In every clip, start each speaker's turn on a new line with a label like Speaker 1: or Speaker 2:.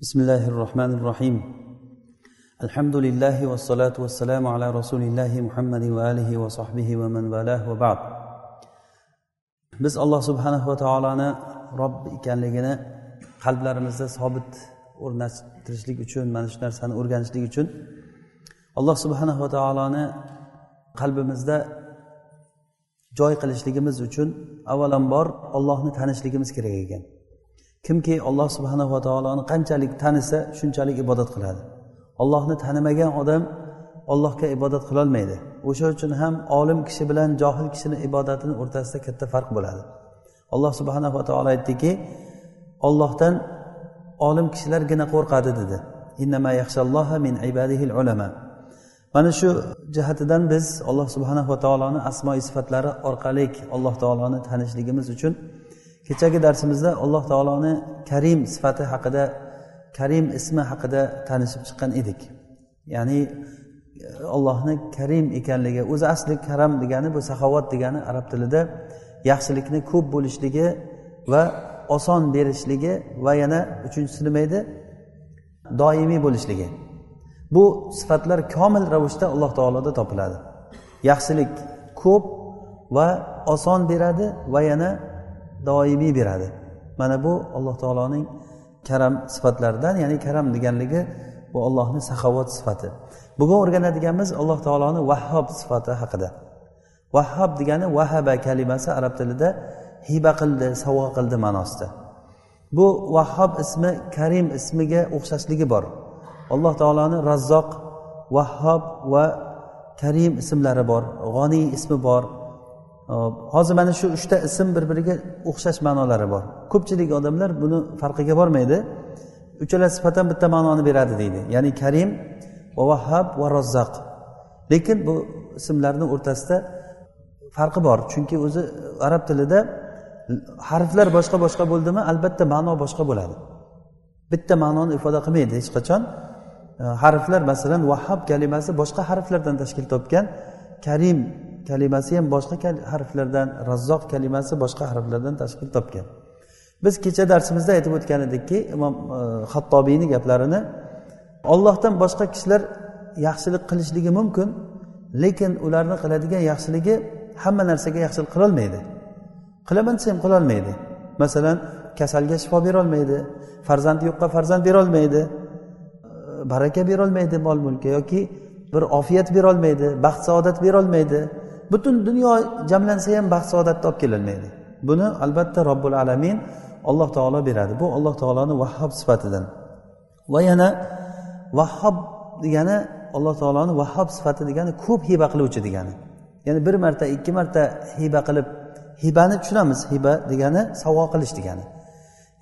Speaker 1: بسم الله الرحمن الرحيم الحمد لله والصلاة والسلام على رسول الله محمد وآله وصحبه ومن والاه وبعد biz alloh subhanahu va taoloni rob ekanligini qalblarimizda sobit o'rnashtirishlik uchun mana shu narsani o'rganishlik uchun alloh subhanahu va taoloni qalbimizda joy qilishligimiz uchun avvalambor ollohni tanishligimiz kerak ekan Kimki alloh subhanava taoloni qanchalik tanisa shunchalik ibodat qiladi. Ollohni tanimagan odam ollohga ibodat qilolmaydi. O'sha uchun ham olim kishi bilan johil kishini ibodatini o'rtasida katta farq bo'ladi. Alloh subhanava taolo aytdiki ollohdan olim kishilargina qo'rqadi dedi. Min ibadihil ulama mana shu jihatidan biz alloh subhanava taoloni asmoi sifatlari orqali alloh taoloni tanishligimiz uchun kechagi darsimizda alloh taoloni karim sifati haqida karim ismi haqida tanishib chiqqan edik. Ya'ni allohni karim ekanligi o'zi asli karam degani bu saxovat degani arab tilida yaxshilikni ko'p bo'lishligi va oson berishligi va yana uchinchisi nima edi? Doimiy bo'lishligi. Bu sifatlar komil ravishda alloh taoloda topiladi. Yaxshilik ko'p va oson beradi va yana doimiy beradi. Mana bu alloh taoloning karam sifatlaridan ya'ni karam deganligi bu ollohni saxovat sifati. Bugun o'rganadiganimiz alloh taoloni vahhob sifati haqida. Vahhob degani vahaba kalimasi arab tilida hiba qildi sovg'a qildi ma'nosida. Bu vahhob ismi karim ismiga o'xshashligi bor. Alloh taoloni razzoq vahhob va karim ismlari bor g'oniy ismi bor hozir mana shu uchta ism bir biriga o'xshash ma'nolari bor. Ko'pchilik odamlar buni farqiga bormaydi. Uchala sifat ham bitta ma'noni beradi deydi. Ya'ni karim va vahhab va rozzaq lekin bu ismlarni o'rtasida farqi bor. Chunki o'zi arab tilida harflar boshqa boshqa bo'ldimi albatta ma'no boshqa bo'ladi. Bitta ma'noni ifoda qilmaydi hech qachon. Harflar masalan vahhab kalimasi boshqa harflardan tashkil topgan. Karim kalimasi ham boshqa harflardan razzoq kalimasi boshqa harflardan tashkil topgan. Biz kecha darsimizda aytib o'tgan edikki imom e, hattobiyni gaplarini ollohdan boshqa kishilar yaxshilik qilishligi mumkin lekin ularni qiladigan yaxshiligi hamma narsaga yaxshilik qilolmaydi. Qilaman desa ham qilolmaydi. Masalan kasalga shifo berolmaydi farzand yo'qqa farzand berolmaydi e, baraka berolmaydi mol mulkka yoki bir ofiyat berolmaydi baxt saodat berolmaydi. Butun dunyo jamlansa ham baxt saodatni olib kelolmaydi buni albatta robbil alamin alloh taolo beradi. Bu alloh taoloni vahhob sifatidan. Va yana vahhob degani alloh taoloni vahhob sifati degani ko'p hiba qiluvchi degani. Ya'ni bir marta ikki marta hiba qilib hibani tushunamiz. Hiba degani sovg'a qilish degani.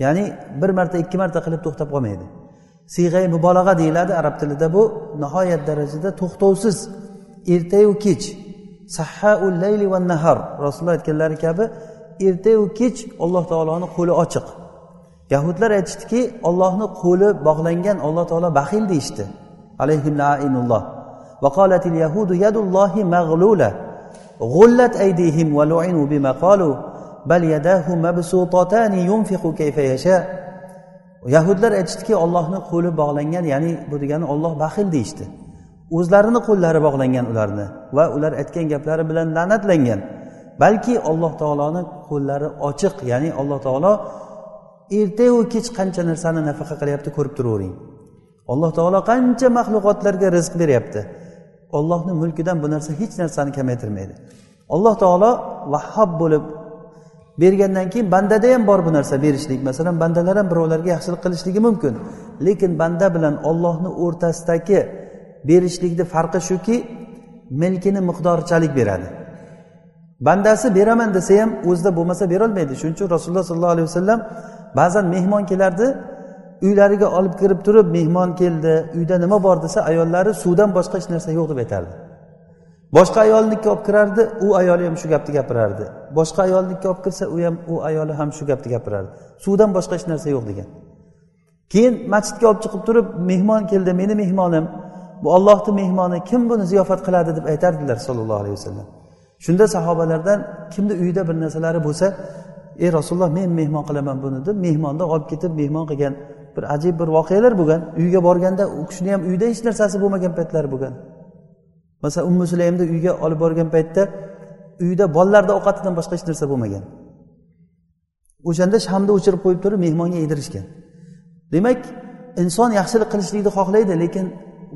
Speaker 1: Ya'ni bir marta ikki marta qilib to'xtab qolmaydi. Siyg'ay mubolag'a deyiladi arab tilida. Bu nihoyat darajada to'xtovsiz ertayu kech. sahhaul layli va nahar. Rasululloh aytganlari kabi ertayu kech alloh taoloni qo'li ochiq. Yahudlar aytishdiki ollohni qo'li bog'langan olloh taolo baxil deyishdi. Yahudlar aytishdiki ollohni qo'li bog'langan ya'ni bu degani olloh baxil deyishdi. işte. O'zlarini qo'llari bog'langan ularni va ular aytgan gaplari bilan la'natlangan. Balki alloh taoloni qo'llari ochiq ya'ni alloh taolo ertayu kech qancha narsani nafaqa qilyapti ko'rib turavering. Alloh taolo qancha maxluqotlarga rizq beryapti. Ollohni mulkidan bu narsa hech narsani kamaytirmaydi. Alloh taolo vahhob bo'lib bergandan keyin bandada ham bor bu narsa berishlik. Masalan bandalar ham birovlarga yaxshilik qilishligi mumkin. Lekin banda bilan ollohni o'rtasidagi berishlikni farqi shuki milkini miqdorichalik beradi. Bandasi beraman desa ham o'zida bo'lmasa berolmaydi. Shuning uchun rasululloh sollallohu alayhi vasallam ba'zan mehmon kelardi uylariga olib kirib turib mehmon keldi uyda nima bor desa ayollari suvdan boshqa hech narsa yo'q deb aytardi. Boshqa ayolnikiga olib kirardi u ayoli ham shu gapni gapirardi. Boshqa ayolnikiga olib kirsa u ham u ayoli ham shu gapni gapirardi. Suvdan boshqa hech narsa yo'q degan. Keyin masjidga olib chiqib turib mehmon keldi meni mehmonim bu ollohni mehmoni kim buni ziyofat qiladi deb aytardilar sollallohu alayhi vasallam. Shunda sahobalardan kimni uyida bir narsalari bo'lsa ey rasululloh men mehmon qilaman buni deb mehmonni olib ketib mehmon qilgan bir ajib bir voqealar bo'lgan. Uyga borganda u kishini ham uyda hech narsasi bo'lmagan paytlari bo'lgan. Masalan ummu sulaymni uyga olib borgan paytda uyda bolalarni ovqatidan boshqa hech narsa bo'lmagan. O'shanda shamni o'chirib qo'yib turib mehmonga yedirishgan demak inson yaxshilik qilishlikni xohlaydi lekin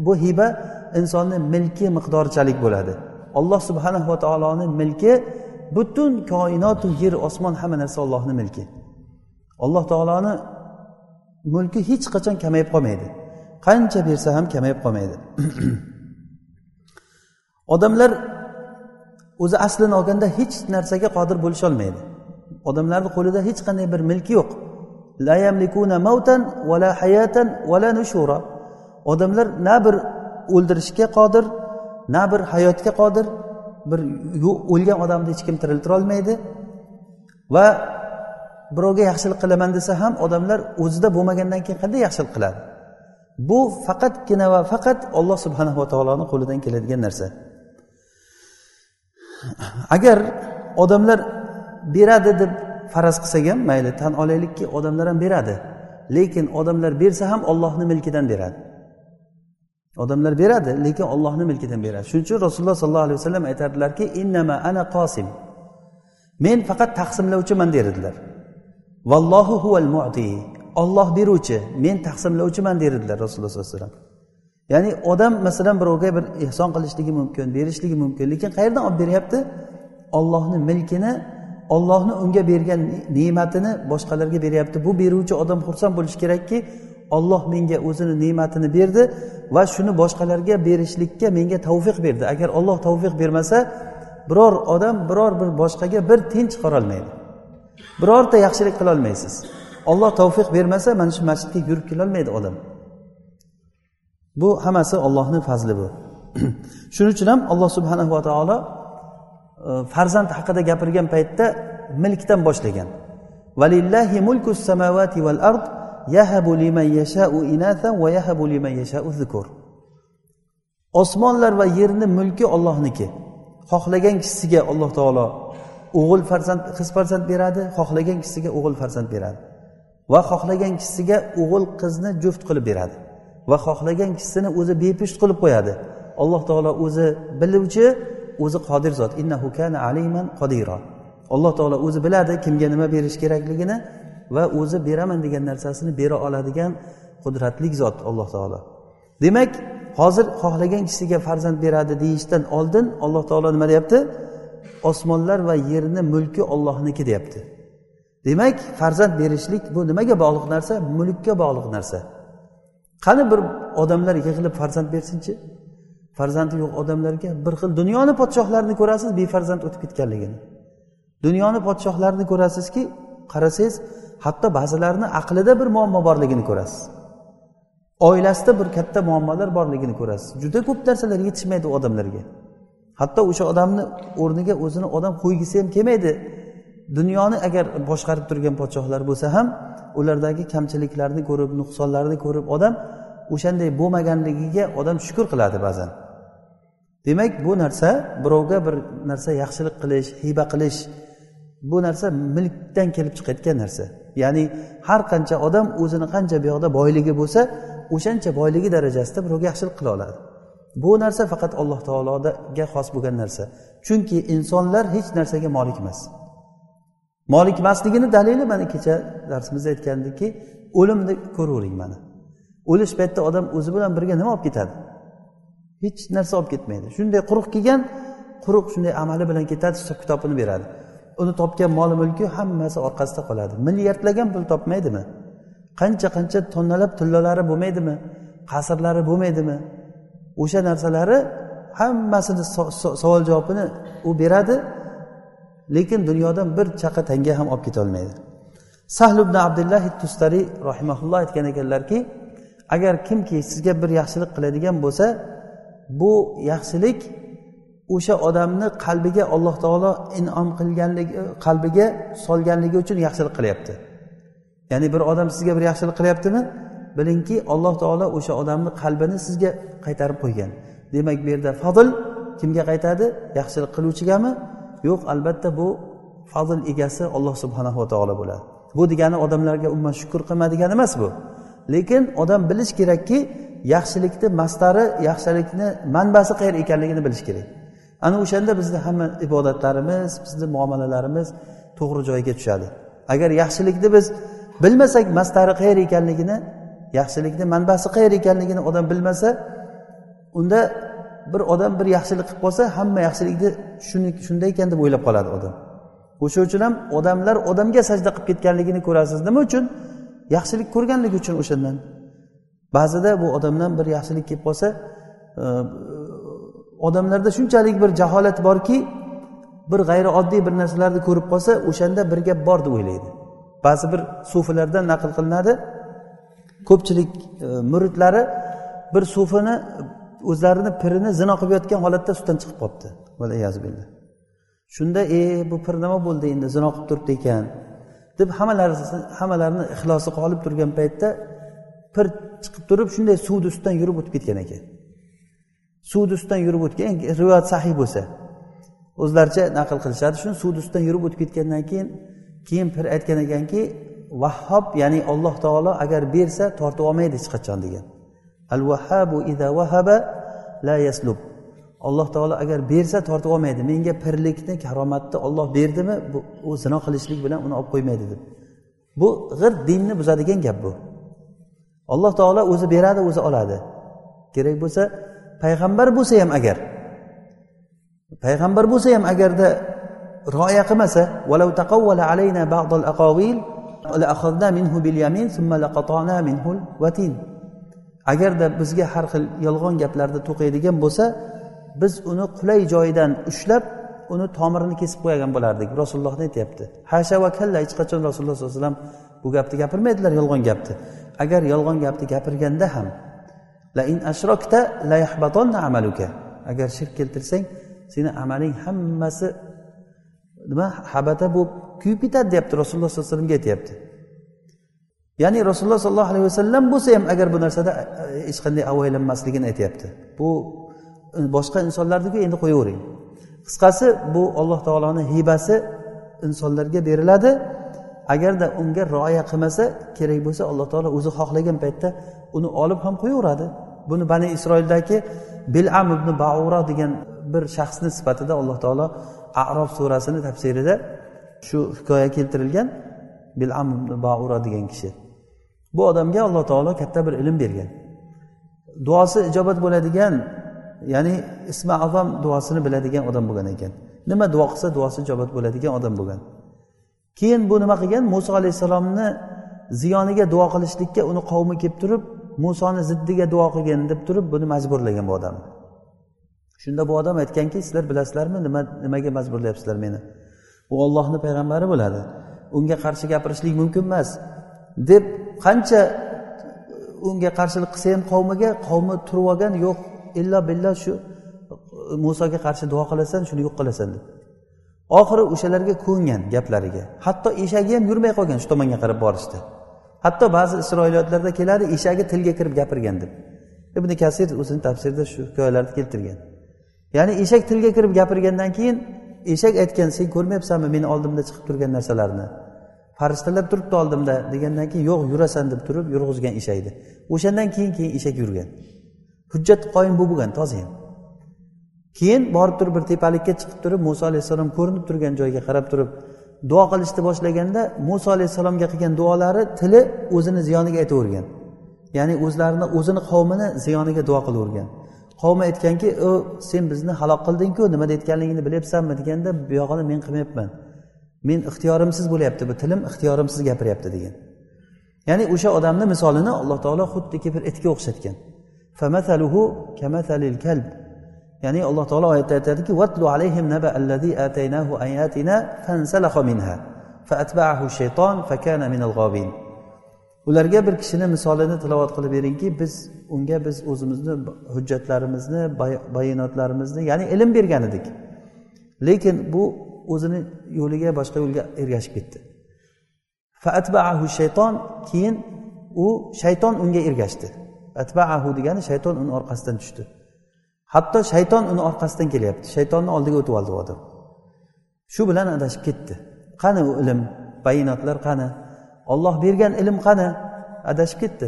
Speaker 1: bu hiba insonni milki miqdorichalik bo'ladi. Alloh subhanahu va taoloni milki butun koinotu yer osmon hamma narsa ollohni milki. Alloh taoloni mulki hech qachon kamayib qolmaydi. Qancha bersa ham kamayib qolmaydi. Odamlar o'zi aslini olganda hech narsaga qodir bo'lisholmaydi odamlarni qo'lida hech qanday bir milki yo'q. La yamlikuna mavtan vala hayatan vala nushura. Odamlar na bir o'ldirishga qodir na bir hayotga qodir bir o'lgan odamni hech kim tiriltira olmaydi. Va birovga yaxshilik qilaman desa ham odamlar o'zida bo'lmagandan keyin qanday yaxshilik qiladi? Bu faqatgina va faqat olloh subhanava taoloni qo'lidan keladigan narsa. Agar odamlar beradi deb faraz qilsak ham mayli tan olaylikki odamlar ham beradi. Lekin odamlar bersa ham ollohni milkidan beradi. Odamlar beradi lekin ollohni milkidan beradi. Shuning uchun rasululloh sollallohu alayhi vasallam aytadilarki innama ana qosim. Men faqat taqsimlovchiman der edilar vallohu huval mu'ti. Olloh beruvchi men taqsimlovchiman der edilar rasululloh sollallohu alayhi vasallam. Ya'ni odam masalan birovga bir ehson qilishligi mumkin berishligi mumkin lekin qayerdan olib beryapti? Ollohni milkini ollohni unga bergan ne'matini boshqalarga beryapti. Bu beruvchi odam xursand bo'lishi kerakki olloh menga o'zini ne'matini berdi va shuni boshqalarga berishlikka menga tavfiq berdi. Agar olloh tavfiq bermasa biror odam biror bir boshqaga bir tiyin chiqarolmaydi birorta yaxshilik qilolmaysiz olloh tavfiq bermasa mana shu masjidga yurib kelolmaydi odam. Bu hammasi ollohni fazli bu. Shuning uchun ham alloh subhanahu va taolo e, farzand haqida gapirgan paytda milkdan boshlagan. Valillahi mulku samavati val ard yahabu liman yashau inatha va yahabu liman yashau zukur osmonlar va yerni mulki ollohniki xohlagan kishisiga alloh taolo o'g'il farzand qiz farzand beradi xohlagan kishisiga o'g'il farzand beradi. Va xohlagan kishisiga o'g'il qizni juft qilib beradi. Va xohlagan kishisini o'zi bepusht qilib qo'yadi. Alloh taolo o'zi biluvchi o'zi qodir zot. Innahu kana aliman qodiro alloh taolo o'zi biladi kimga nima berish kerakligini. Va o'zi beraman degan narsasini bera oladigan qudratli zot alloh taolo. Demak hozir xohlagan kishiga farzand beradi deyishdan oldin alloh taolo nima deyapti? Osmonlar va yerni mulki ollohniki deyapti. Demak farzand berishlik bu nimaga bog'liq narsa? Mulkka bog'liq narsa. Qani bir odamlar yig'ilib farzand bersinchi? Farzandi yo'q odamlarga bir xil dunyoni podshohlarini ko'rasiz befarzand o'tib ketganligini. Dunyoni podshohlarini ko'rasizki qarasangiz hatto ba'zilarini aqlida bir muammo borligini ko'rasiz. Oilasida bir katta muammolar borligini ko'rasiz. Juda ko'p narsalar yetishmaydi u odamlarga. Hatto o'sha odamni o'rniga o'zini odam qo'ygisi ham kelmaydi. Dunyoni agar boshqarib turgan podshohlar bo'lsa ham ulardagi kamchiliklarni ko'rib nuqsonlarni ko'rib odam o'shanday bo'lmaganligiga odam shukur qiladi ba'zan. Demak bu narsa birovga bir narsa yaxshilik qilish hiba qilish bu narsa milkdan kelib chiqayotgan narsa. Ya'ni har qancha odam o'zini qancha bu yoqda boyligi bo'lsa o'shancha boyligi darajasida birovga yaxshilik qila oladi. Bu narsa faqat alloh taologa xos bo'lgan narsa. Chunki insonlar hech narsaga molik emas. Molik emasligini dalili mana kecha darsimizda aytgandikki o'limni ko'ravering mana. O'lish paytida odam o'zi bilan birga nima olib ketadi? Hech narsa olib ketmaydi. Shunday quruq kelgan quruq shunday amali bilan ketadi hisob kitobini beradi. Uni topgan mol mulki hammasi orqasida qoladi. Milliardlagan pul topmaydimi? Qancha qancha tonnalab tillalari bo'lmaydimi? Qasrlari bo'lmaydimi? O'sha narsalari hammasini savol javobini u beradi lekin dunyodan bir chaqa tanga ham olib ketolmaydi sahl ibn abdullah tustariy rahimaulloh aytgan ekanlarki agar kimki sizga bir yaxshilik qiladigan bo'lsa bu yaxshilik o'sha odamni qalbiga alloh taolo inom qilganligi qalbiga solganligi uchun yaxshilik qilyapti. Ya'ni bir odam sizga bir yaxshilik qilyaptimi? Bilingki alloh taolo o'sha odamni qalbini sizga qaytarib qo'ygan. Demak bu yerda fazl kimga qaytadi? Yaxshilik qiluvchigami? Yo'q albatta bu fazl egasi olloh subhanava taolo bo'ladi. Bu degani odamlarga umuman shukur qilma degani emas bu. Lekin odam bilish kerakki yaxshilikni mastari yaxshilikni manbasi qayer ekanligini bilish kerak. Ana o'shanda bizni hamma ibodatlarimiz bizni muomalalarimiz to'g'ri joyga tushadi. Agar yaxshilikni biz bilmasak mastari qayer ekanligini yaxshilikni manbasi qayer ekanligini odam bilmasa unda bir odam bir yaxshilik qilib qolsa hamma yaxshilikni shunday ekan deb o'ylab qoladi odam. O'sha uchun ham odamlar odamga sajda qilib ketganligini ko'rasiz nima uchun yaxshilik ko'rganligi uchun o'shandan. Ba'zida bu odamdan bir yaxshilik kelib qolsa odamlarda shunchalik bir jaholat borki bir g'ayrioddiy bir narsalarni ko'rib qolsa o'shanda bir gap bor deb o'ylaydi. Ba'zi bir sufilardan naql qilinadi. Ko'pchilik e, muridlari bir sufini o'zlarini pirini zino qilib yotgan holatda suvdan chiqib qolibdi. Shunda e bu pir nima bo'ldi endi? Zino qilib turibdi ekan. deb hammalari hammalarini ixlosi qolib turgan paytda pir chiqib turib shunday suvni ustidan yurib o'tib ketgan ekan. Suvni ustidan yurib o'tgan rivoyat sahiy bo'lsa. O'zlaricha naql qilishadi. Shuni suvni ustidan yurib o'tib ketgandan keyin keyin pir aytgan ekanki vahhob ya'ni alloh taolo agar bersa tortib olmaydi hech qachon degan. Al vahabu ida vahaba la yaslub. Alloh taolo agar bersa tortib olmaydi. Menga pirlikni karomatni olloh berdimi? Bu u zino qilishlik bilan uni olib qo'ymaydi deb. Bu g'irt dinni buzadigan gap bu. Alloh taolo o'zi beradi o'zi oladi. Kerak bo'lsa payg'ambar bo'lsa ham agar payg'ambar bo'lsa ham agarda rioya qilmasa agarda bizga har xil yolg'on gaplarni to'qiydigan bo'lsa biz uni qulay joyidan ushlab uni tomirini kesib qo'ygan bo'lardik. Rasulullohni aytyapti? Hasha va kalla hech qachon rasululloh sollallohu alayhi vasallam bu gapni gapirmaydilar yolg'on gapni. Agar yolg'on gapni gapirganda ham la in ashrokta la amaluka. Agar shirk keltirsang seni amaling hammasi nima habata bo'lib kuyib ketadi deyapti rasululloh sollallohu alayhi vasallamga aytyapti. Ya'ni rasululloh sollallohu alayhi vasallam bo'lsa ham agar bu narsada e, e, hech qanday avaylanmasligini aytyapti. Bu e, boshqa insonlarniku endi qo'yavering. Qisqasi bu alloh taoloni hibasi insonlarga beriladi. Agarda unga rioya qilmasa kerak bo'lsa alloh taolo o'zi xohlagan paytda uni olib ham qo'yaveradi. Buni bani isroildagi bilam ibn baura degan bir shaxsni sifatida alloh taolo arof surasini tafsirida shu hikoya keltirilgan bilam ibn baura degan kishi. Bu odamga alloh taolo katta bir ilm bergan. Duosi ijobat bo'ladigan ya'ni ismi azam duosini biladigan odam bo'lgan ekan. Nima duo qilsa duosi ijobat bo'ladigan odam bo'lgan. Keyin bu nima qilgan? Muso alayhissalomni ziyoniga duo qilishlikka uni qavmi kelib turib musoni ziddiga duo qilgin deb turib buni majburlagan bu odamni shunda bu odam aytganki sizlar bilasizlarmi nima nimaga majburlayapsizlar meni? U ollohni payg'ambari bo'ladi. Unga qarshi gapirishlik mumkin emas deb qancha e, unga qarshilik qilsa ham qavmiga qavmi turib olgan yo'q illo billo shu e, musoga qarshi duo qilasan shuni yo'q qilasan deb. Oxiri o'shalarga ko'ngan gaplariga hatto eshagi ham yurmay qolgan shu tomonga qarab borishdi. Hatto ba'zi isroiliyotlarda keladi eshagi tilga kirib gapirgan deb. Ibn kasir o'zini tafsirida shu hikoyalarni keltirgan. Ya'ni eshak tilga kirib gapirgandan keyin eshak aytgan sen ko'rmayapsanmi meni oldimda chiqib turgan narsalarni? Farishtalar turibdi oldimda degandan keyin yo'q yurasan deb turib yurg'izgan eshakni o'shandan keyin keyin eshak yurgan. Hujjat qoyim bu bo'lgan toza ham. Keyin borib turib bir tepalikka chiqib turib muso alayhissalom ko'rinib turgan joyga qarab turib duo qilishni boshlaganda muso alayhissalomga qilgan duolari tili o'zini ziyoniga aytavergan. Ya'ni o'zlarini o'zini qavmini ziyoniga duo qilavergan. Qavmi aytganki o sen bizni halok qildingku nima deyotganligingni bilyapsanmi? deganda buyog'ini men qilmayapman. Men ixtiyorimsiz bo'lyapti bu tilim ixtiyorimsiz gapiryapti degan. Ya'ni o'sha odamni misolini alloh taolo xuddiki bir itga o'xshatgan. Ya'ni alloh taolo oyatda aytadiki vatlu alayhim naba allazi ataynahu ayatina fansalakha minha faatba'ahu shayton fakana minal g'obin ularga bir kishini misolini tilovat qilib beringki biz unga biz o'zimizni hujjatlarimizni bayonotlarimizni ya'ni ilm bergan edik. Lekin bu o'zini yo'liga boshqa yo'lga ergashib ketdi. Faatbaahu shayton keyin u shayton unga ergashdi. Atbaahu degani shayton uni orqasidan tushdi. Hatto shayton uni orqasidan kelyapti. Shaytonni oldiga o'tib oldi u odam. Shu bilan adashib ketdi. Qani u ilm? Bayinotlar qani? Olloh bergan ilm qani? Adashib ketdi.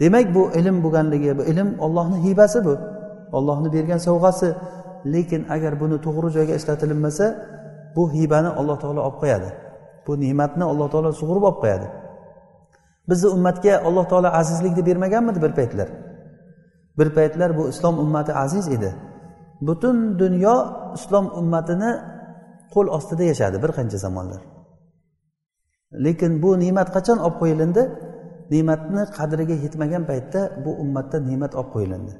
Speaker 1: Demak bu ilm bo'lganligi bu ilm ollohni hibasi bu. Ollohni bergan sovg'asi. Lekin agar buni to'g'ri joyga ishlatilinmasa bu hibani alloh taolo olib qo'yadi. Bu ne'matni alloh taolo sug'urib olib qo'yadi. Bizni ummatga alloh taolo azizlikni bermaganmidi bir paytlar? Bir paytlar bu islom ummati aziz edi. Butun dunyo islom ummatini qo'l ostida yashadi bir qancha zamonlar. Lekin bu ne'mat qachon olib qo'yilindi? Ne'matni qadriga yetmagan paytda bu ummatda ne'mat olib qo'yilindi.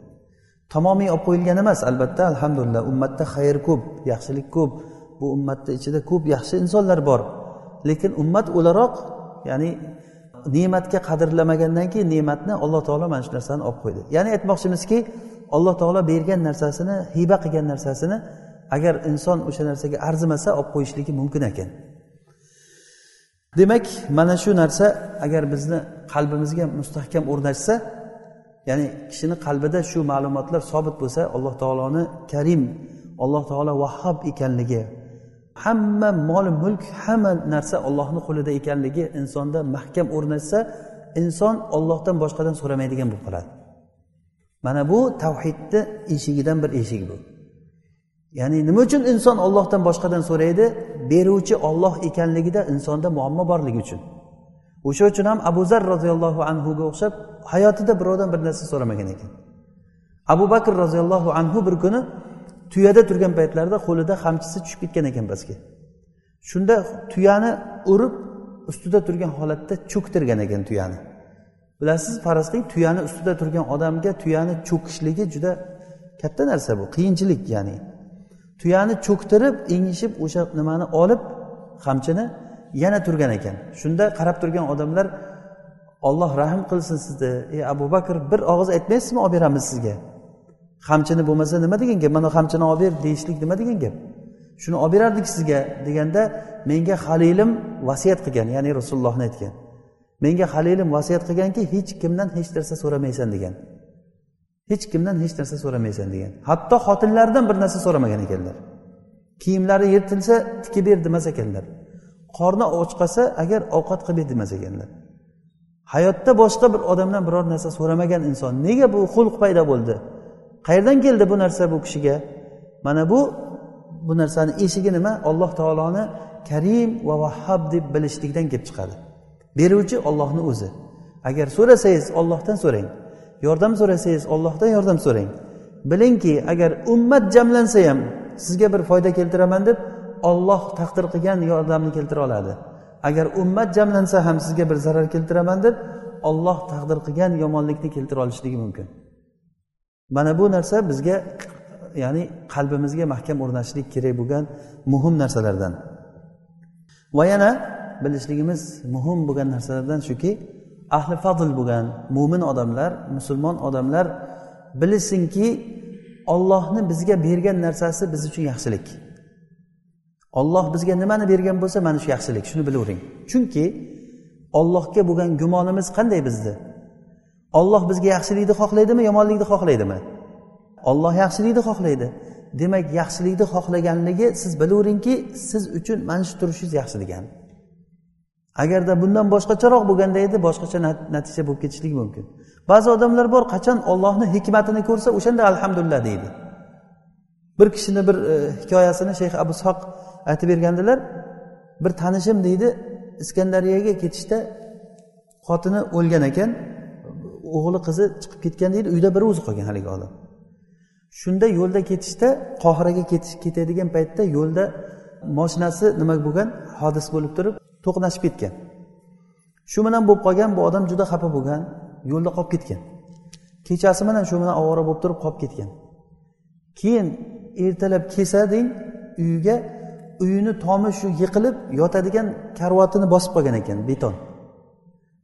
Speaker 1: Tamomiy olib qo'yilgan emas albatta alhamdulillah ummatda xayr ko'p yaxshilik ko'p bu ummatni ichida ko'p yaxshi insonlar bor. Lekin ummat o'laroq ya'ni ne'matga qadrlamagandan keyin ne'matni alloh taolo mana shu narsani olib qo'ydi. Ya'ni aytmoqchimizki alloh taolo bergan narsasini hiba qilgan narsasini agar inson o'sha narsaga arzimasa olib qo'yishligi mumkin ekan. Demak mana shu narsa agar bizni qalbimizga mustahkam o'rnashsa ya'ni kishini qalbida shu ma'lumotlar sobit bo'lsa alloh taoloni karim alloh taolo vahhob ekanligi hamma mol mulk hamma narsa ollohni qo'lida ekanligi insonda mahkam o'rnashsa inson ollohdan boshqadan so'ramaydigan bo'lib qoladi. Mana bu tavhidni eshigidan bir eshik bu. Ya'ni nima uchun inson ollohdan boshqadan so'raydi? Beruvchi olloh ekanligida insonda muammo borligi uchun. O'sha uchun ham abu zar roziyallohu anhuga o'xshab hayotida birovdan bir narsa so'ramagan ekan. Abu bakr roziyallohu anhu bir kuni tuyada turgan paytlarida qo'lida qamchisi tushib ketgan ekan pastga. Shunda tuyani urib ustida turgan holatda cho'ktirgan ekan tuyani. Bilasiz faraz qiling tuyani ustida turgan odamga tuyani cho'kishligi juda katta narsa bu qiyinchilik ya'ni. Tuyani cho'ktirib engishib o'sha nimani olib qamchini yana turgan ekan. Shunda qarab turgan odamlar olloh rahm qilsin sizni ey abu bakr bir og'iz aytmaysizmi olib beramiz sizga? Qamchini bo'lmasa nima degan gap? Mana qamchini olib ber deyishlik nima degan gap? Shuni olib berardik sizga deganda menga halilim vasiyat qilgan ya'ni rasulullohni aytgan. Menga halilim vasiyat qilganki hech kimdan hech narsa so'ramaysan degan. Hech kimdan hech narsa so'ramaysan degan. Hatto xotinlaridan bir narsa so'ramagan ekanlar. Kiyimlari yirtilsa tikib ber demas ekanlar. Qorni och qolsa agar ovqat qilib ber demas ekanlar. Hayotda boshqa bir odamdan biror narsa so'ramagan inson nega bu xulq paydo bo'ldi? Qayerdan keldi bu narsa bu kishiga? Mana bu bu narsani eshigi nima? Alloh taoloni karim va vahhab deb bilishlikdan kelib chiqadi. Beruvchi ollohni o'zi. Agar so'rasangiz ollohdan so'rang. Yordam so'rasangiz ollohdan yordam so'rang. Bilingki agar ummat jamlansa ham sizga bir foyda keltiraman deb olloh taqdir qilgan yordamni keltira oladi. Agar ummat jamlansa ham sizga bir zarar keltiraman deb olloh taqdir qilgan yomonlikni keltira olishligi mumkin. Mana bu narsa bizga ya'ni qalbimizga mahkam o'rnashlik kerak bo'lgan muhim narsalardan. Va yana bilishligimiz muhim bo'lgan narsalardan shuki ahli fazl bo'lgan mo'min odamlar musulmon odamlar bilishsinki ollohni bizga bergan narsasi biz uchun yaxshilik. Olloh bizga nimani bergan bo'lsa mana shu yaxshilik shuni bilavering. Chunki ollohga bo'lgan gumonimiz qanday bizni olloh bizga yaxshilikni xohlaydimi yomonlikni xohlaydimi? Olloh yaxshilikni xohlaydi. Demak yaxshilikni xohlaganligi siz bilaveringki siz uchun mana shu turishingiz yaxshi degani agarda bundan boshqacharoq bo'lganda edi boshqacha natija bo'lib ketishligi mumkin. Ba'zi odamlar bor qachon ollohni hikmatini ko'rsa o'shanda alhamdulillah deydi. Bir kishini bir e, hikoyasini shayx abu ishoq aytib bergandilar. Bir tanishim deydi iskandariyaga ketishda xotini o'lgan ekan. O'g'li qizi chiqib ketgan deydi uyda bir o'zi qolgan haligi odam. Shunda yo'lda ketishda qohiraga ketish ketadigan paytda yo'lda moshinasi nima bo'lgan hodis bo'lib turib to'qnashib ketgan. Shu bilan bo'lib qolgan bu odam juda xafa bo'lgan yo'lda qolib ketgan. Kechasi bilan shu bilan ovora bo'lib turib qolib ketgan. Keyin ertalab kelsa deng uyiga uyini tomi shu yiqilib yotadigan karvotini bosib qolgan ekan beton.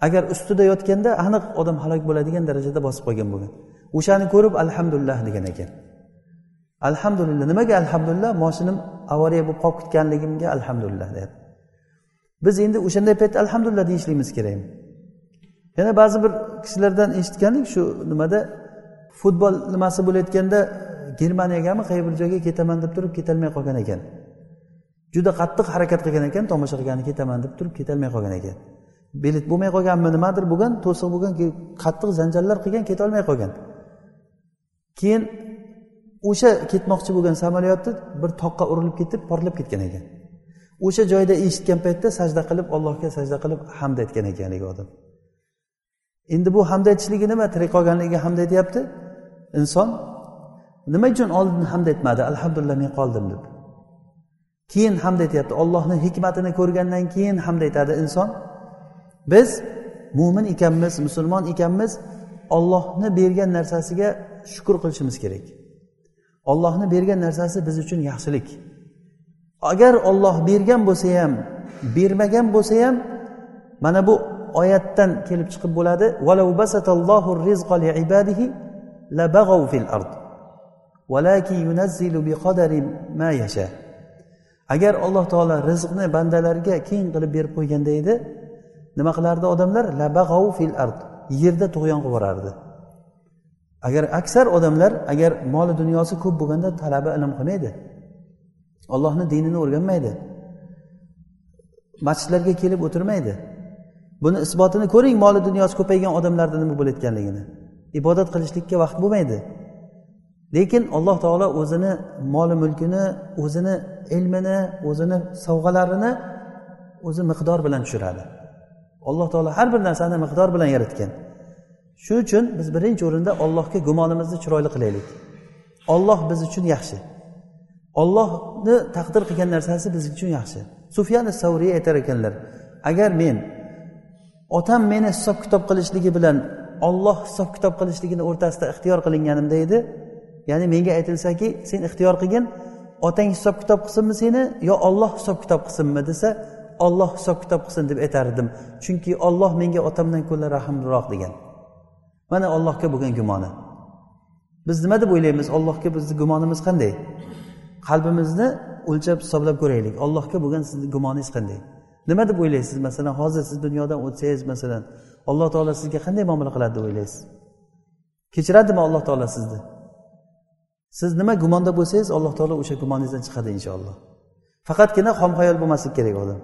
Speaker 1: Agar ustida yotganda aniq odam halok bo'ladigan darajada bosib qolgan bo'lgan. O'shani ko'rib alhamdulillah degan ekan. Alhamdulillah. Nimaga alhamdulillah? Moshinim avariya bo'lib qolib ketganligimga alhamdulillah deyapti. Biz endi o'shanday paytda alhamdulillah deyishligimiz kerak. Yana ba'zi bir kishilardan eshitgandik shu nimada? Futbol nimasi bo'layotganda germaniyagami qay bir joyga ketaman deb turib ketolmay qolgan ekan. Juda qattiq harakat qilgan ekan tomosha qilgani ketaman deb turib ketolmay qolgan ekan. Bilet bo'lmay qolganmi? Nimadir bo'lgan to'siq bo'lgan qattiq janjallar qilgan ketolmay qolgan. Keyin o'sha ketmoqchi bo'lgan samolyotni bir toqqa urilib ketib portlab ketgan ekan. O'sha joyda eshitgan paytda sajda qilib allohga sajda qilib hamd aytgan ekan haligi odam. Endi bu hamd aytishligi nima? Tirik qolganligiga hamd aytyapti. Inson nima uchun oldin hamd aytmadi? Alhamdulillah men qoldim deb. Keyin hamd aytyapti. Ollohni hikmatini ko'rgandan keyin hamd aytadi inson. Biz mo'min ekanmiz musulmon ekanmiz ollohni bergan narsasiga shukur qilishimiz kerak. Ollohni bergan narsasi biz uchun yaxshilik. Agar olloh bergan bo'lsa ham bermagan bo'lsa ham mana bu oyatdan kelib chiqib bo'ladi agar alloh taolo rizqni bandalarga keng qilib berib qo'yganda edi nima qilardi odamlar? Labag'ov fil ard. Yerda tug'yon qilib yuborardi agar aksar odamlar agar moli dunyosi ko'p bo'lganda talaba ilm qilmaydi ollohni dinini o'rganmaydi masjidlarga kelib o'tirmaydi buni isbotini ko'ring moli dunyosi ko'paygan odamlarda nima bo'layotganligini. Ibodat qilishlikka vaqt bo'lmaydi. Lekin alloh taolo o'zini moli mulkini o'zini ilmini o'zini sovg'alarini o'zi miqdor bilan tushiradi. Alloh taolo har bir narsani miqdor bilan yaratgan. Shuning uchun biz birinchi o'rinda ollohga gumonimizni chiroyli qilaylik. Olloh biz uchun yaxshi. Ollohni taqdir qilgan narsasi biz uchun yaxshi. Sufyan savriy aytar ekanlar agar men otam meni hisob kitob qilishligi bilan olloh hisob kitob qilishligini o'rtasida ixtiyor qilinganimda edi ya'ni menga aytilsaki sen ixtiyor qilgin otang hisob kitob qilsinmi seni yo olloh hisob kitob qilsinmi desa olloh hisob kitob qilsin deb aytardim. Chunki olloh menga otamdan ko'ra rahmliroq degan. Mana ollohga bo'lgan gumoni. Biz nima deb o'ylaymiz? Ollohga bizni gumonimiz qanday? Qalbimizni o'lchab hisoblab ko'raylik. Allohga bo'lgan sizni gumoningiz qanday? Nima deb o'ylaysiz? Masalan hozir siz dunyodan o'tsangiz masalan alloh taolo sizga qanday muomala qiladi deb o'ylaysiz? Kechiradimi alloh taolo sizni? Siz nima gumonda bo'lsangiz alloh taolo o'sha gumoningizdan chiqadi inshaalloh. Faqatgina xomxayol bo'lmaslik kerak odam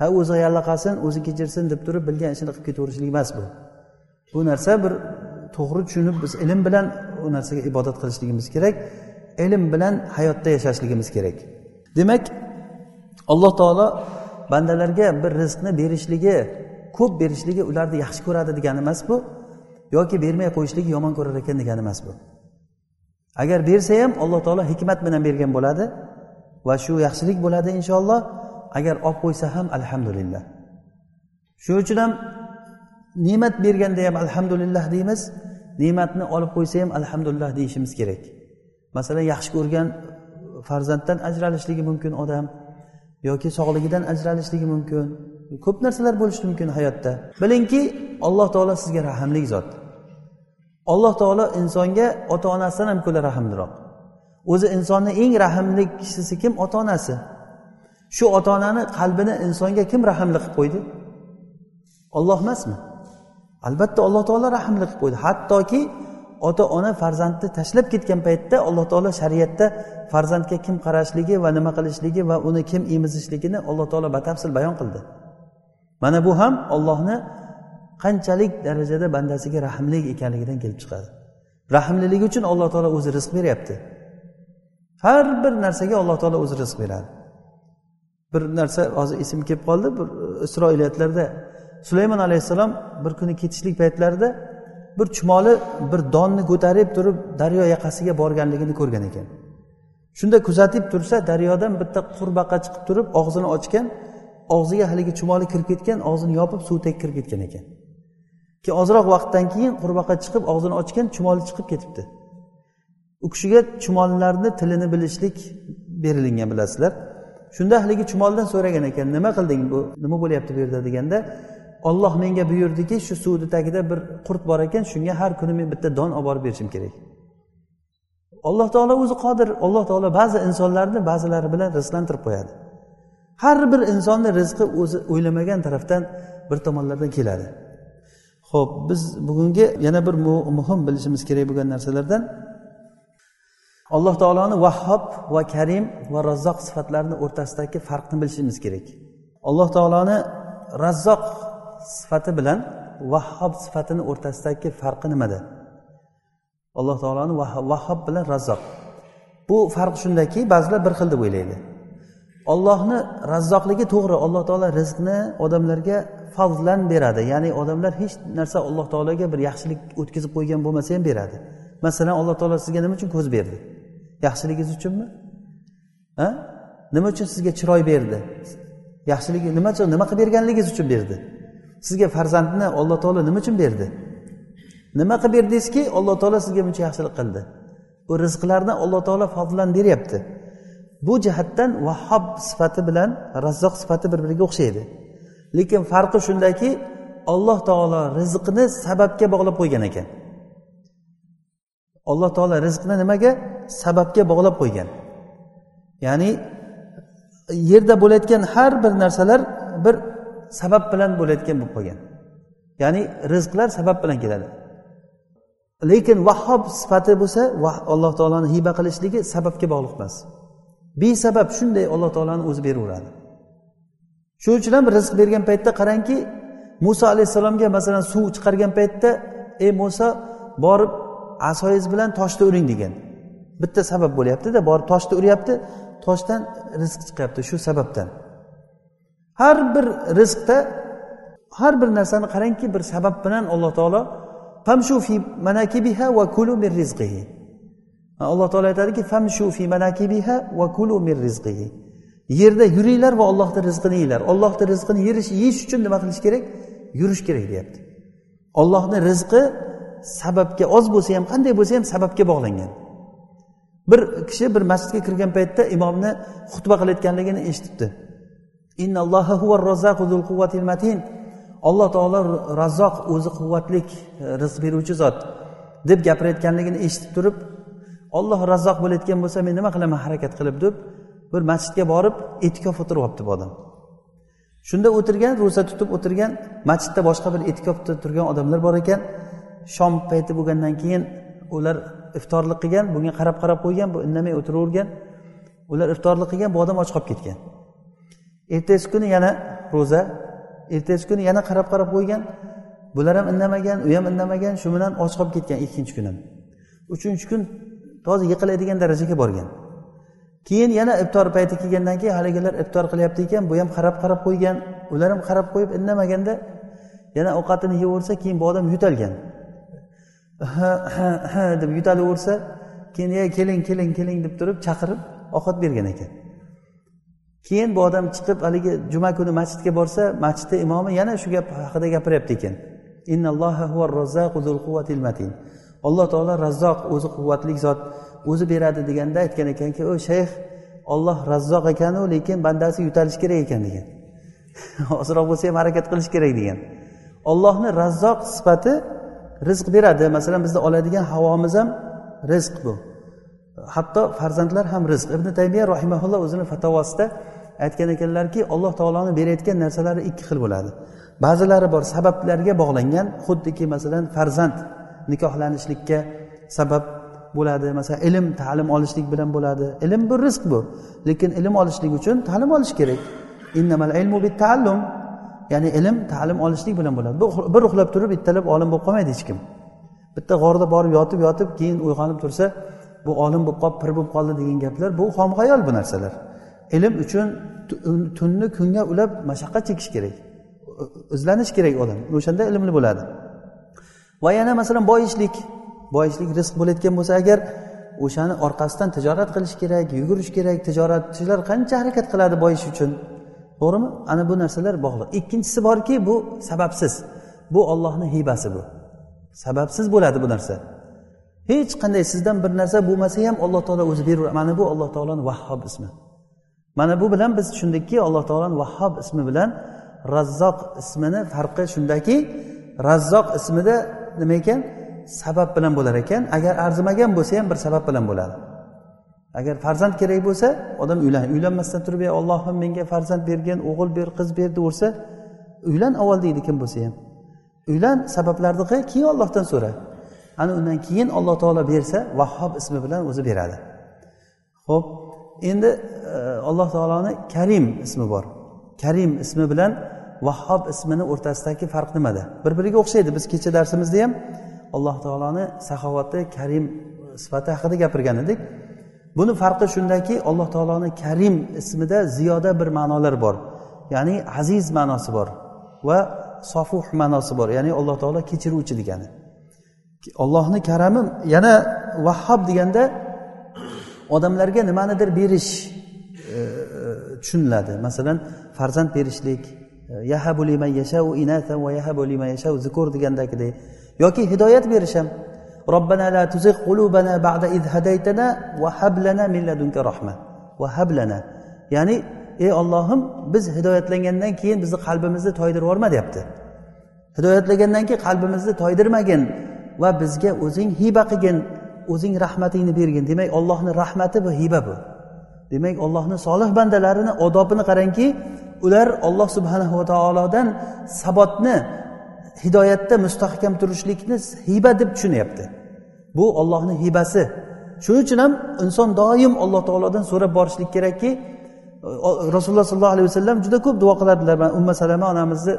Speaker 1: ha o'zi yallaqasin o'zi kechirsin deb turib bilgan ishini qilib ketaverishlik emas bu. Bu narsa bir to'g'ri tushunib biz ilm bilan u narsaga ibodat qilishligimiz kerak ilm bilan hayotda yashashligimiz kerak. Demak alloh taolo bandalarga bir rizqni berishligi ko'p berishligi ularni yaxshi ko'radi degani emas bu yoki bermay qo'yishligi yomon ko'rar ekan degani emas bu. Agar bersa ham alloh taolo hikmat bilan bergan bo'ladi va shu yaxshilik bo'ladi inshaalloh. Agar olib qo'ysa ham alhamdulillah. Shuning uchun ham ne'mat berganda ham alhamdulillah deymiz. Ne'matni olib qo'ysa ham alhamdulillah deyishimiz kerak. Masalan yaxshi ko'rgan farzanddan ajralishligi mumkin odam yoki sog'ligidan ajralishligi mumkin. Ko'p narsalar bo'lishi mumkin hayotda. Bilingki alloh taolo sizga rahmli zot. Alloh taolo insonga ota onasidan ham ko'ra rahmliroq. O'zi insonni eng rahmli kishisi kim? Ota onasi shu ota onani qalbini insonga kim rahmli qilib qo'ydi? Olloh emasmi? Albatta alloh taolo rahmli qilib qo'ydi. Hattoki ota ona farzandni tashlab ketgan paytda alloh taolo shariatda farzandga kim qarashligi va nima qilishligi va uni kim emizishligini alloh taolo batafsil bayon qildi. Mana bu ham ollohni qanchalik darajada bandasiga rahmli ekanligidan kelib chiqadi. Rahmliligi uchun alloh taolo o'zi rizq beryapti. Har bir narsaga alloh taolo o'zi rizq beradi. Bir narsa hozir esim kelib qoldi bir e, isroiliyatlarda. Sulaymon alayhissalom bir kuni ketishlik paytlarida bir chumoli bir donni ko'tarib turib daryo yoqasiga borganligini ko'rgan ekan. Shunda kuzatib tursa daryodan bitta qurbaqa chiqib turib og'zini ochgan og'ziga haligi chumoli kirib ketgan og'zini yopib suv tagiga kirib ketgan ekan. Keyin ozroq vaqtdan keyin qurbaqa chiqib og'zini ochgan chumoli chiqib ketibdi. U kishiga chumollarni tilini bilishlik berilingan bilasizlar. Shunda haligi chumoldan so'ragan ekan nima qilding bu? Nima bo'lyapti bu yerda? deganda olloh menga buyurdiki shu suvni tagida bir qurt bor ekan shunga har kuni men bitta don olib borib berishim kerak. Alloh taolo o'zi qodir. Alloh taolo ba'zi insonlarni ba'zilari bilan rizqlantirib qo'yadi. Har bir insonni rizqi o'zi o'ylamagan tarafdan bir tomonlardan keladi. Ho'p biz bugungi yana bir muhim bilishimiz kerak bo'lgan narsalardan alloh taoloni vahhob va karim va razzoq sifatlarini o'rtasidagi farqni bilishimiz kerak. Alloh taoloni razzoq sifati bilan vahhob sifatini o'rtasidagi farqi nimada? Alloh taoloni vahhob bilan razzoq bu farq shundaki ba'zilar bir xil deb o'ylaydi. Ollohni razzoqligi to'g'ri alloh taolo rizqni odamlarga fazlan beradi. Ya'ni odamlar hech narsa alloh taologa bir yaxshilik o'tkazib qo'ygan bo'lmasa ham beradi. Masalan alloh taolo sizga nima uchun ko'z berdi? Yaxshiligingiz uchunmi? A nima uchun sizga chiroy berdi? Yaxshiligi nima uchun nima qilib berganligingiz uchun berdi? Sizga farzandni alloh taolo nima uchun berdi? Nima qilib berdingizki alloh taolo sizga buncha yaxshilik qildi. Bu rizqlarni alloh taolo fazlan beryapti. Bu jihatdan vahhob sifati bilan razzoq sifati bir biriga o'xshaydi. Lekin farqi shundaki alloh taolo rizqni sababga bog'lab qo'ygan ekan. Alloh taolo rizqni nimaga? Sababga bog'lab qo'ygan. Ya'ni yerda bo'layotgan har bir narsalar bir sabab bilan bo'layotgan bo'lib qolgan ya'ni rizqlar sabab bilan keladi. Lekin vahhob sifati bo'lsa alloh taoloni hiba qilishligi sababga bog'liq emas. Besabab shunday alloh taoloni o'zi beraveradi. Shuning uchun ham rizq bergan paytda qarangki muso alayhissalomga masalan suv chiqargan paytda ey muso borib asoyingiz bilan toshni uring degan. Bitta sabab bo'lyaptida borib toshni uryapti toshdan rizq chiqyapti shu sababdan. Har bir rizqda har bir narsani qarangki bir sabab bilan alloh taolo famshu fi manakibiha va kulu min rizqihi. Alloh taolo aytadiki famshu fi manakibiha va kulu min rizqihi. Yerda yuringlar va ollohni rizqini yenglar ollohni rizqini yeyish yeyish uchun nima qilish kerak? Yurish kerak deyapti. Ollohni rizqi sababga oz bo'lsa ham qanday bo'lsa ham sababga bog'langan. Bir kishi bir masjidga kirgan paytda imomni xutba qilayotganligini eshitibdi. Alloh taolo razzoq o'zi quvvatlik e, rizq beruvchi zot deb gapirayotganligini eshitib turib olloh razzoq bo'layotgan bo'lsa men nima qilaman harakat qilib deb bir masjidga borib etikof o'tirib olibdi bu odam. Shunda o'tirgan ro'za tutib o'tirgan masjidda boshqa bir etikofda turgan odamlar bor ekan. Shom payti bo'lgandan keyin ular iftorlik qilgan bunga qarab qarab qo'ygan bu indamay o'tiravergan. Ular iftorlik qilgan bu odam och qolib ketgan. Ertasi kuni yana ro'za ertasi kuni yana qarab qarab qo'ygan bular ham indamagan u ham indamagan shu bilan och qolib ketgan ikkinchi kun ham uchinchi kun toza yiqiladigan darajaga borgan. Keyin yana iftor payti kelgandan keyin haligilar iftor qilyapti ekan bu ham qarab qarab qo'ygan ular ham qarab qo'yib indamaganda yana ovqatini yeyversa keyin bu odam yo'talgan deb yutalaversa keyin ey keling keling keling deb turib chaqirib ovqat bergan ekan. Keyin bu odam chiqib haligi juma kuni masjidga borsa masjidda imomi yana shu gap haqida gapiryapti ekan. Alloh taolo razzoq o'zi quvvatli zot o'zi beradi deganda aytgan ekanki o shayx olloh razzoq ekanu lekin bandasi yutalishi kerak ekan degan. Ozroq bo'lsa ham harakat qilish kerak degan. Ollohni razzoq sifati rizq beradi. Masalan bizni oladigan havomiz ham rizq bu. Hatto farzandlar ham rizq. Ibn taymiya rahimaulloh o'zini fatovosida aytgan ekanlarki alloh taoloni berayotgan narsalari ikki xil bo'ladi. Ba'zilari bor sabablarga bog'langan xuddiki masalan farzand nikohlanishlikka sabab bo'ladi. Masalan ilm ta'lim olishlik bilan bo'ladi. Ilm bu rizq bu. Lekin ilm olishlik uchun ta'lim olish kerak. Innamal ilmu bitta'allum. Ya'ni ilm ta'lim olishlik bilan bo'ladi. Bir uxlab turib bittalab olim bo'lib qolmaydi hech kim. Bitta g'orda borib yotib yotib keyin uyg'onib tursa bu olim bo'lib qolib pir bo'lib qoldi degan gaplar bu xom xayol bu narsalar. Ilm uchun tunni kunga ulab mashaqqat chekish kerak. Izlanish kerak odam. O'shanda ilmli bo'ladi. Va yana masalan boyishlik. Boyishlik rizq bo'layotgan bo'lsa agar o'shani orqasidan tijorat qilish kerak yugurish kerak tijoratchilar qancha harakat qiladi boyish uchun? To'g'rimi? Ana bu narsalar bog'liq. Ikkinchisi borki bu sababsiz. Bu ollohni hibasi bu. Sababsiz bo'ladi bu narsa. Hech qanday sizdan bir narsa bo'lmasa ham alloh taolo o'zi beraveradi mana bu alloh taoloni vahhob ismi. Mana bu bilan biz tushundikki alloh taoloni vahhob ismi bilan razzoq ismini farqi shundaki razzoq ismida nima ekan? Sabab bilan bo'lar ekan. Agar arzimagan bo'lsa ham bir sabab bilan bo'ladi. Agar farzand kerak bo'lsa odam uylan uylanmasdan turib ey ollohim menga farzand bergin o'g'il ber qiz ber deyaversa uylan avval deydi kim bo'lsa ham. Uylan sabablarni qil keyin ollohdan so'ra. Ana undan keyin alloh taolo bersa vahhob ismi bilan o'zi beradi. Ho'p endi e, alloh taoloni karim ismi bor. Karim ismi bilan vahhob ismini o'rtasidagi farq nimada? Bir biriga o'xshaydi biz kecha darsimizda ham alloh taoloni saxovati karim sifati haqida gapirgan edik. Buni farqi shundaki alloh taoloni karim ismida ziyoda bir ma'nolar bor. Ya'ni aziz ma'nosi bor va sofuh ma'nosi bor. Ya'ni alloh taolo kechiruvchi degani. Ollohni karami yana vahhob deganda odamlarga nimanidir berish e, e, tushuniladi. Masalan farzand berishlik e, yahabu liman yashau inatan va yahabu liman yashau zukur degandagidek yoki hidoyat berish ham. Robbana la tuzigh qulubana ba'da id هديتنا va لنا من min ladunka وهب va hab ya'ni ey ollohim biz hidoyatlangandan keyin bizni qalbimizni toydirib yuborma deyapti. Hidoyatlagandan keyin qalbimizni toydirmagin va bizga o'zing hiba qilgin o'zing rahmatingni bergin. Demak ollohni rahmati bu hiba bu. Demak ollohni solih bandalarini odobini qarangki ular olloh subhanahu va taolodan sabotni hidoyatda mustahkam turishlikni hiba deb tushunyapti. Bu ollohni hibasi. Shuning uchun ham inson doim alloh taolodan so'rab borishlik kerakki rasululloh sollallohu alayhi vasallam juda ko'p duo qiladilar mana umma salama onamizni e,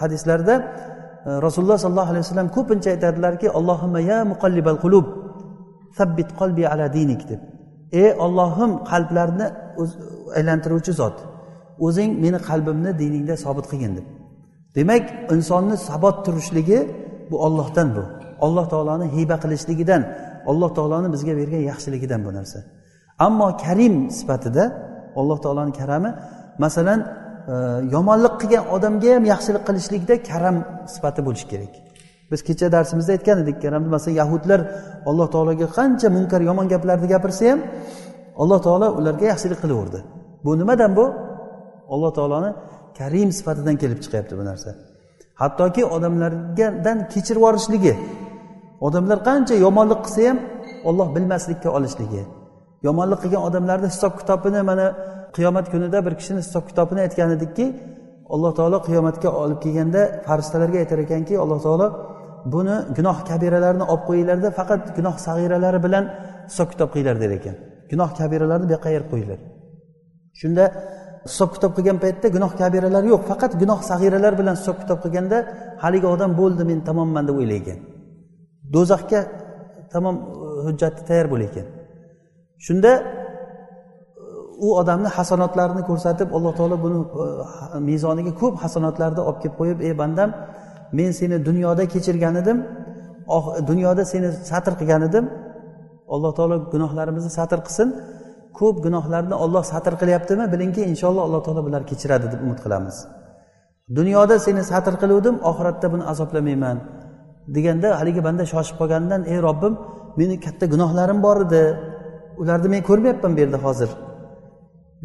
Speaker 1: hadislarida e, rasululloh sollallohu alayhi vasallam ko'pincha aytadilarki allohimma ya muqallibal qulub sabbit qalbi ala dinik deb. Ey ollohim qalblarni aylantiruvchi zot o'zing meni qalbimni diningda sobit qilgin deb. Demak insonni sabot turishligi bu ollohdan bu. Alloh taoloni hiyba qilishligidan alloh taoloni bizga bergan yaxshiligidan bu narsa. Ammo karim sifatida alloh taoloni karami masalan e, yomonlik qilgan odamga ham yaxshilik qilishlikda karam sifati bo'lishi kerak. Biz kecha darsimizda aytgan edik karamni masalan yahudlar alloh taologa qancha munkar yomon gaplarni gapirsa ham alloh taolo ularga yaxshilik qilaverdi. Bu nimadan bu? Alloh taoloni karim sifatidan kelib chiqyapti bu narsa. Hattoki odamlardan kechirib yuborishligi odamlar qancha yomonlik qilsa ham olloh bilmaslikka olishligi yomonlik qilgan odamlarni hisob kitobini mana qiyomat kunida bir kishini hisob kitobini aytgan edikki alloh taolo qiyomatga olib kelganda farishtalarga aytar ekanki alloh taolo buni gunoh kabiralarni olib qo'yinglarda faqat gunoh sag'iralari bilan hisob kitob qilinglar der ekan. Gunoh kabiralarni bu yoqqa ayirib qo'yinglar. Shunda hisob kitob qilgan paytda gunoh kabiralar yo'q faqat gunoh sag'iralar bilan hisob kitob qilganda haligi odam bo'ldi men tamomman deb o'ylaydi do'zaxga tamom e, hujjati tayyor bo'laykan shunda u odamni hasanotlarini ko'rsatib alloh taolo buni e, mezoniga ko'p hasanotlarni olib kelib qo'yib ey bandam men seni dunyoda kechirgan edim dunyoda seni satr qilgan edim alloh taolo gunohlarimizni satr qilsin ko'p gunohlarni olloh satr qilyaptimi? Bilingki inshaalloh alloh taolo bularni kechiradi deb umid qilamiz. Dunyoda seni satr qiluvdim oxiratda buni azoblamayman deganda haligi banda shoshib qolganidan ey robbim meni katta gunohlarim bor edi. Ularni men ko'rmayapman bu yerda hozir.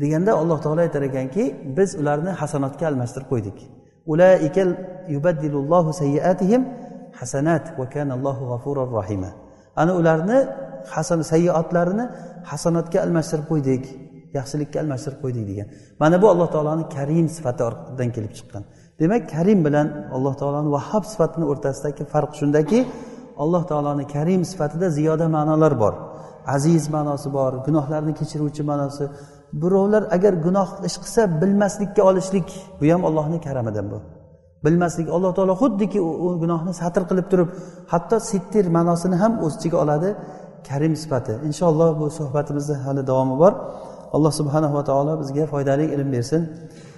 Speaker 1: deganda alloh taolo aytar ekanki biz ularni hasanotga almashtirib qo'ydik. Hasanat va kanallohu g'afurur rahima. Ana ularni hasan sayyoatlarini hasanatga almashtirib qo'ydik yaxshilikka almashtirib qo'ydik degan. Mana bu alloh taoloni karim sifatidan kelib chiqqan. Demak karim bilan alloh taoloni vahhob sifatini o'rtasidagi farq shundaki alloh taoloni karim sifatida ziyoda ma'nolar bor. Aziz ma'nosi bor gunohlarni kechiruvchi ma'nosi. Birovlar agar gunoh ish qilsa bilmaslikka olishlik bu ham ollohni karamidan bu. Bilmaslik alloh taolo xuddiki u gunohni satr qilib turib hatto sittir ma'nosini ham o'z ichiga oladi. Karim sifati. Inshaalloh bu suhbatimizni hali davomi bor. Alloh subhanahu va taolo bizga foydali ilm bersin.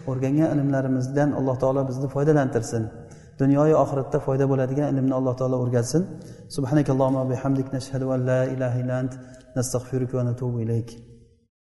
Speaker 1: O'rgangan ilmlarimizdan alloh taolo bizni foydalantirsin. Dunyoyu oxiratda foyda bo'ladigan ilmni alloh taolo o'rgatsin. Subhanakallohumma bihamdik. Nashhadu an la ilaha illa ant. Nastag'firuka va natubu ilayk.